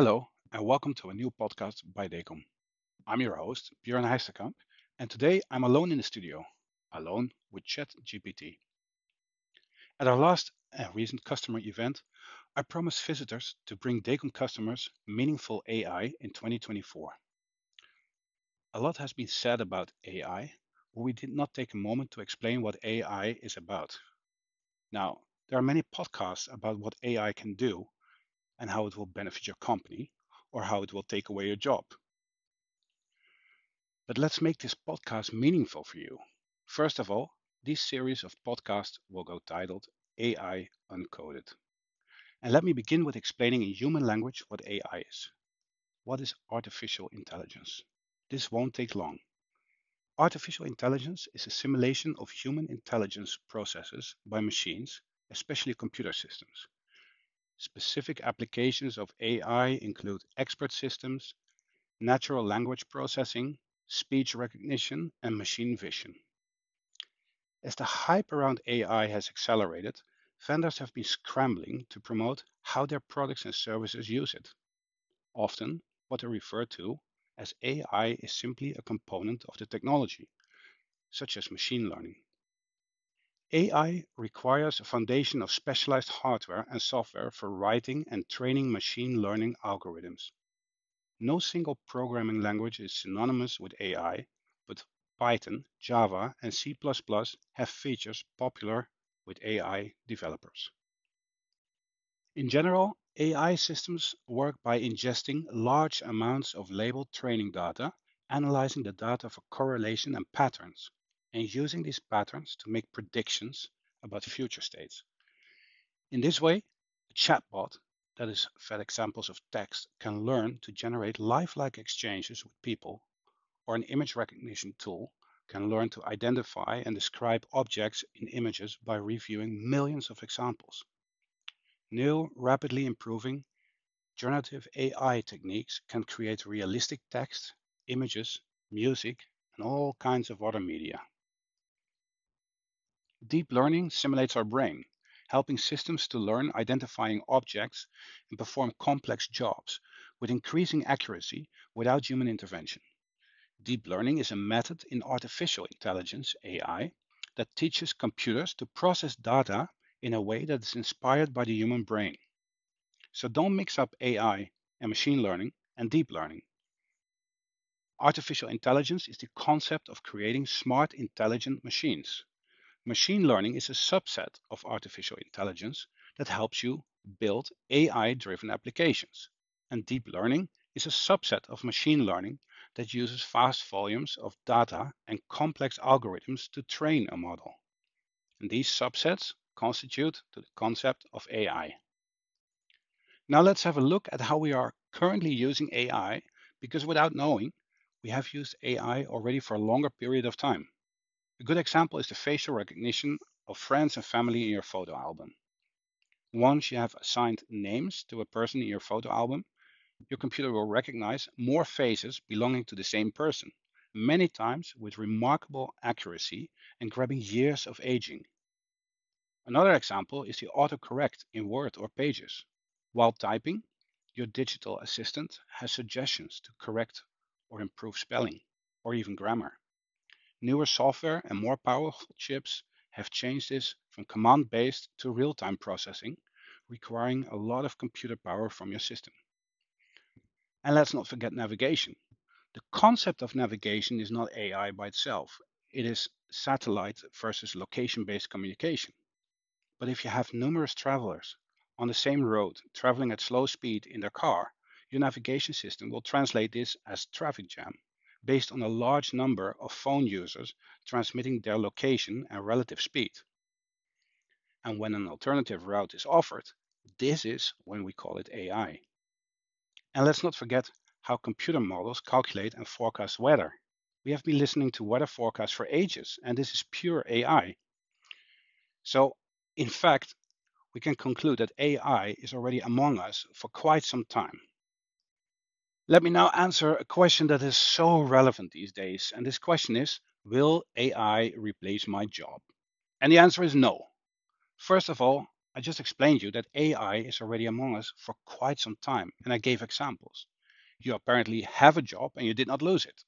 Hello, and welcome to a new podcast by DEKOM. I'm your host, Björn Heisterkamp, and today I'm alone in the studio, alone with ChatGPT. At our last uh, recent customer event, I promised visitors to bring DEKOM customers meaningful AI in 2024. A lot has been said about AI, but we did not take a moment to explain what AI is about. Now, there are many podcasts about what AI can do, and how it will benefit your company or how it will take away your job. But let's make this podcast meaningful for you. First of all, this series of podcasts will go titled AI Uncoded. And let me begin with explaining in human language what AI is. What is artificial intelligence? This won't take long. Artificial intelligence is a simulation of human intelligence processes by machines, especially computer systems. Specific applications of AI include expert systems, natural language processing, speech recognition, and machine vision. As the hype around AI has accelerated, vendors have been scrambling to promote how their products and services use it. Often, what they refer to as AI is simply a component of the technology, such as machine learning. AI requires a foundation of specialized hardware and software for writing and training machine learning algorithms. No single programming language is synonymous with AI, but Python, Java, and C++ have features popular with AI developers. In general, AI systems work by ingesting large amounts of labeled training data, analyzing the data for correlation and patterns, and using these patterns to make predictions about future states. In this way, a chatbot that is fed examples of text can learn to generate lifelike exchanges with people, or an image recognition tool can learn to identify and describe objects in images by reviewing millions of examples. New, rapidly improving generative AI techniques can create realistic text, images, music, and all kinds of other media. Deep learning simulates our brain, helping systems to learn identifying objects and perform complex jobs with increasing accuracy without human intervention. Deep learning is a method in artificial intelligence, AI, that teaches computers to process data in a way that is inspired by the human brain. So don't mix up AI and machine learning and deep learning. Artificial intelligence is the concept of creating smart, intelligent machines. Machine learning is a subset of artificial intelligence that helps you build AI-driven applications. And deep learning is a subset of machine learning that uses vast volumes of data and complex algorithms to train a model. And these subsets constitute the concept of AI. Now let's have a look at how we are currently using AI, because without knowing, we have used AI already for a longer period of time. A good example is the facial recognition of friends and family in your photo album. Once you have assigned names to a person in your photo album, your computer will recognize more faces belonging to the same person, many times with remarkable accuracy and grabbing years of aging. Another example is the autocorrect in Word or Pages. While typing, your digital assistant has suggestions to correct or improve spelling or even grammar. Newer software and more powerful chips have changed this from command-based to real-time processing, requiring a lot of computer power from your system. And let's not forget navigation. The concept of navigation is not AI by itself. It is satellite versus location-based communication. But if you have numerous travelers on the same road traveling at slow speed in their car, your navigation system will translate this as traffic jam based on a large number of phone users transmitting their location and relative speed. And when an alternative route is offered, this is when we call it AI. And let's not forget how computer models calculate and forecast weather. We have been listening to weather forecasts for ages, and this is pure AI. So, in fact, we can conclude that AI is already among us for quite some time. Let me now answer a question that is so relevant these days. And this question is, will AI replace my job? And the answer is no. First of all, I just explained to you that AI is already among us for quite some time, and I gave examples. You apparently have a job and you did not lose it.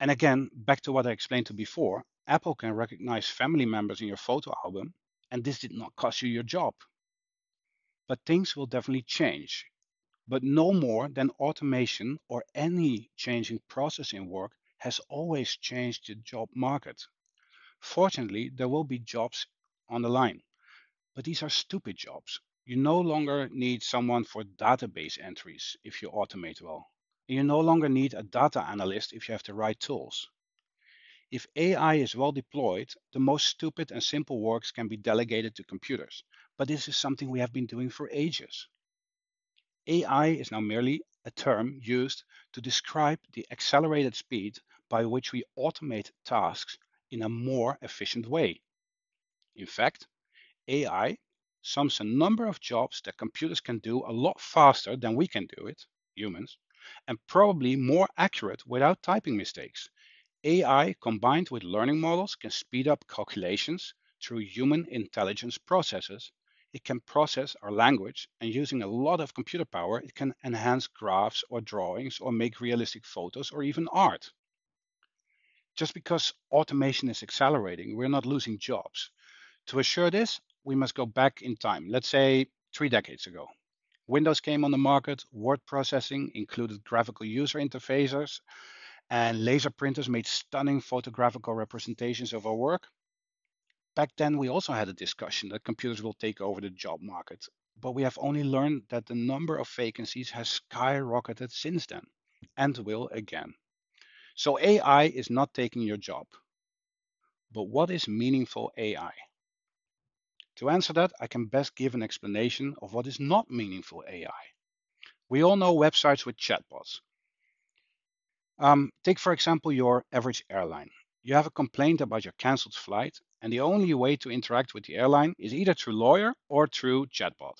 And again, back to what I explained to before, Apple can recognize family members in your photo album, and this did not cost you your job. But things will definitely change, but no more than automation or any changing process in work has always changed the job market. Fortunately, there will be jobs on the line, but these are stupid jobs. You no longer need someone for database entries if you automate well. You no longer need a data analyst if you have the right tools. If AI is well deployed, the most stupid and simple works can be delegated to computers. But this is something we have been doing for ages. AI is now merely a term used to describe the accelerated speed by which we automate tasks in a more efficient way. In fact, AI sums a number of jobs that computers can do a lot faster than we can do it, humans, and probably more accurate without typing mistakes. AI combined with learning models can speed up calculations through human intelligence processes. It can process our language and using a lot of computer power, it can enhance graphs or drawings or make realistic photos or even art. Just because automation is accelerating, we're not losing jobs. To assure this, we must go back in time, let's say three decades ago. Windows came on the market, word processing included graphical user interfaces, and laser printers made stunning photographical representations of our work. Back then, we also had a discussion that computers will take over the job market, but we have only learned that the number of vacancies has skyrocketed since then and will again. So AI is not taking your job. But what is meaningful AI? To answer that, I can best give an explanation of what is not meaningful AI. We all know websites with chatbots, um, take, for example, your average airline. You have a complaint about your cancelled flight, and the only way to interact with the airline is either through lawyer or through chatbot.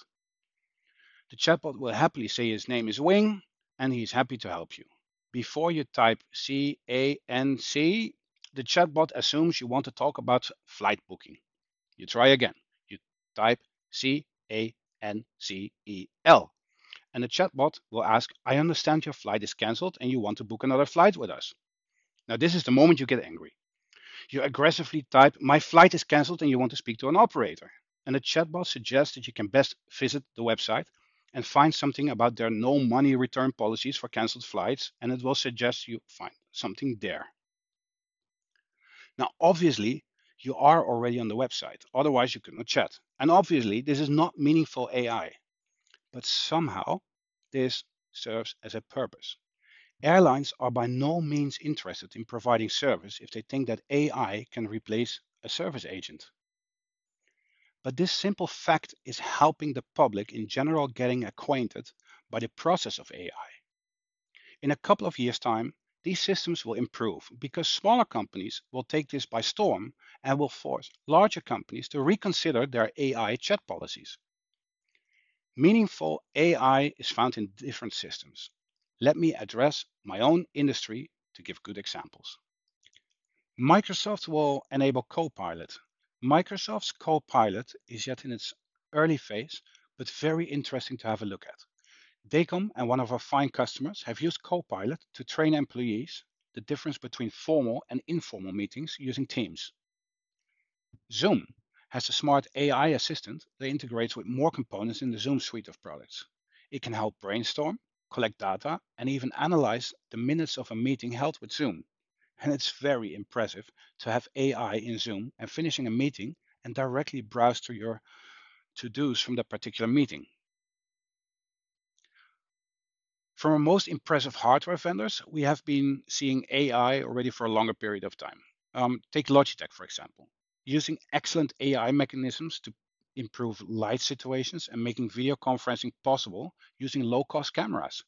The chatbot will happily say his name is Wing, and he's happy to help you. Before you type C A N C, the chatbot assumes you want to talk about flight booking. You try again. You type C A N C E L and the chatbot will ask, I understand your flight is cancelled and you want to book another flight with us. Now, this is the moment you get angry. You aggressively type, My flight is cancelled and you want to speak to an operator. And the chatbot suggests that you can best visit the website and find something about their no money return policies for cancelled flights, and it will suggest you find something there. Now, obviously, you are already on the website, otherwise, you could not chat. And obviously, this is not meaningful AI but somehow this serves as a purpose. Airlines are by no means interested in providing service if they think that AI can replace a service agent. But this simple fact is helping the public in general getting acquainted by the process of AI. In a couple of years' time, these systems will improve because smaller companies will take this by storm and will force larger companies to reconsider their AI chat policies. Meaningful AI is found in different systems. Let me address my own industry to give good examples. Microsoft will enable Copilot. Microsoft's Copilot is yet in its early phase, but very interesting to have a look at. DEKOM and one of our fine customers have used Copilot to train employees the difference between formal and informal meetings using Teams. Zoom has a smart AI assistant that integrates with more components in the Zoom suite of products. It can help brainstorm, collect data, and even analyze the minutes of a meeting held with Zoom. And it's very impressive to have AI in Zoom and finishing a meeting and directly browse through your to-dos from that particular meeting. From our most impressive hardware vendors, we have been seeing AI already for a longer period of time. Um, take Logitech, for example using excellent AI mechanisms to improve light situations and making video conferencing possible using low-cost cameras.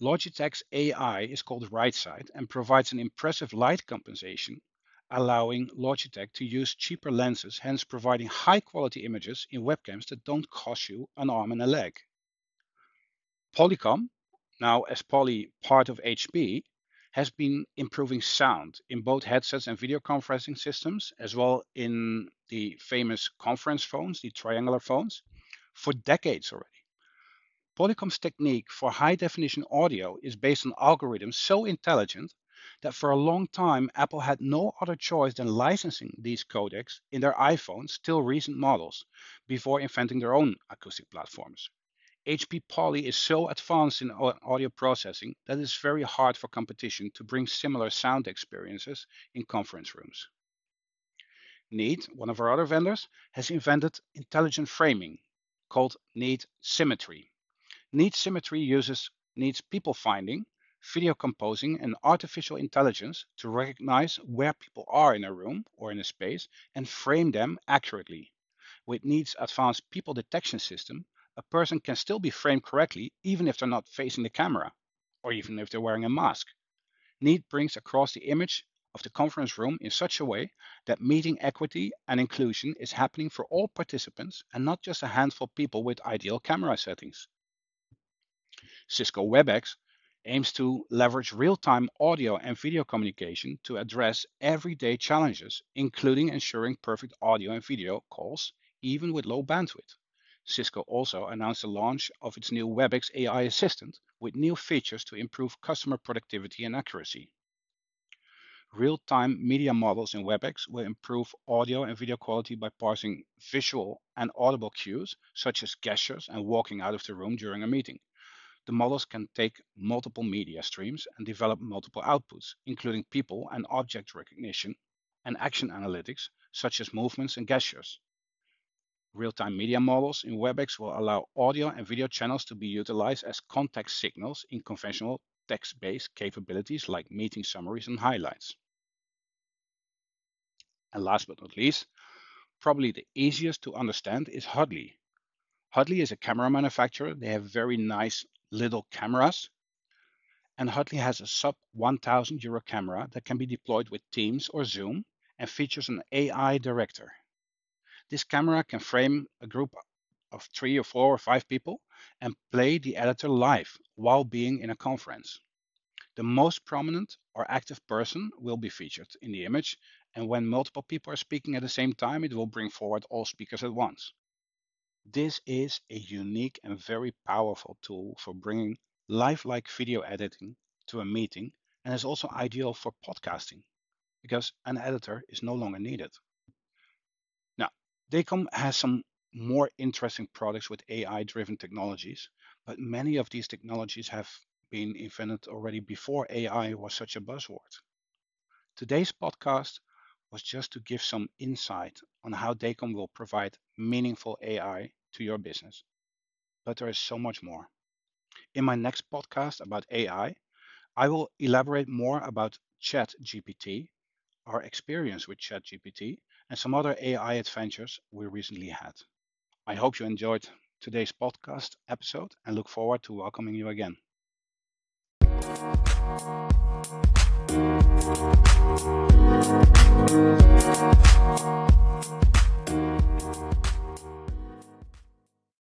Logitech's AI is called RightSight and provides an impressive light compensation, allowing Logitech to use cheaper lenses, hence providing high-quality images in webcams that don't cost you an arm and a leg. Polycom, now as Poly part of HP, has been improving sound in both headsets and video conferencing systems, as well in the famous conference phones, the triangular phones, for decades already. Polycom's technique for high definition audio is based on algorithms so intelligent that for a long time Apple had no other choice than licensing these codecs in their iPhones till recent models before inventing their own acoustic platforms. HP Poly is so advanced in audio processing that it's very hard for competition to bring similar sound experiences in conference rooms. Neat, one of our other vendors, has invented intelligent framing called Neat Symmetry. Neat Symmetry uses Neat's people finding, video composing, and artificial intelligence to recognize where people are in a room or in a space and frame them accurately. With Neat's advanced people detection system, a person can still be framed correctly even if they're not facing the camera or even if they're wearing a mask. Neat brings across the image of the conference room in such a way that meeting equity and inclusion is happening for all participants and not just a handful of people with ideal camera settings. Cisco WebEx aims to leverage real-time audio and video communication to address everyday challenges, including ensuring perfect audio and video calls, even with low bandwidth. Cisco also announced the launch of its new WebEx AI assistant with new features to improve customer productivity and accuracy. Real-time media models in WebEx will improve audio and video quality by parsing visual and audible cues, such as gestures and walking out of the room during a meeting. The models can take multiple media streams and develop multiple outputs, including people and object recognition and action analytics, such as movements and gestures. Real-time media models in WebEx will allow audio and video channels to be utilized as context signals in conventional text-based capabilities like meeting summaries and highlights. And last but not least, probably the easiest to understand is Huddly. Huddly is a camera manufacturer. They have very nice little cameras. And Huddly has a sub 1000 euro camera that can be deployed with Teams or Zoom and features an AI director. This camera can frame a group of three or four or five people and play the editor live while being in a conference. The most prominent or active person will be featured in the image, and when multiple people are speaking at the same time, it will bring forward all speakers at once. This is a unique and very powerful tool for bringing lifelike video editing to a meeting and is also ideal for podcasting because an editor is no longer needed. DEKOM has some more interesting products with AI-driven technologies, but many of these technologies have been invented already before AI was such a buzzword. Today's podcast was just to give some insight on how DEKOM will provide meaningful AI to your business. But there is so much more. In my next podcast about AI, I will elaborate more about ChatGPT, our experience with ChatGPT, and some other AI adventures we recently had. I hope you enjoyed today's podcast episode and look forward to welcoming you again.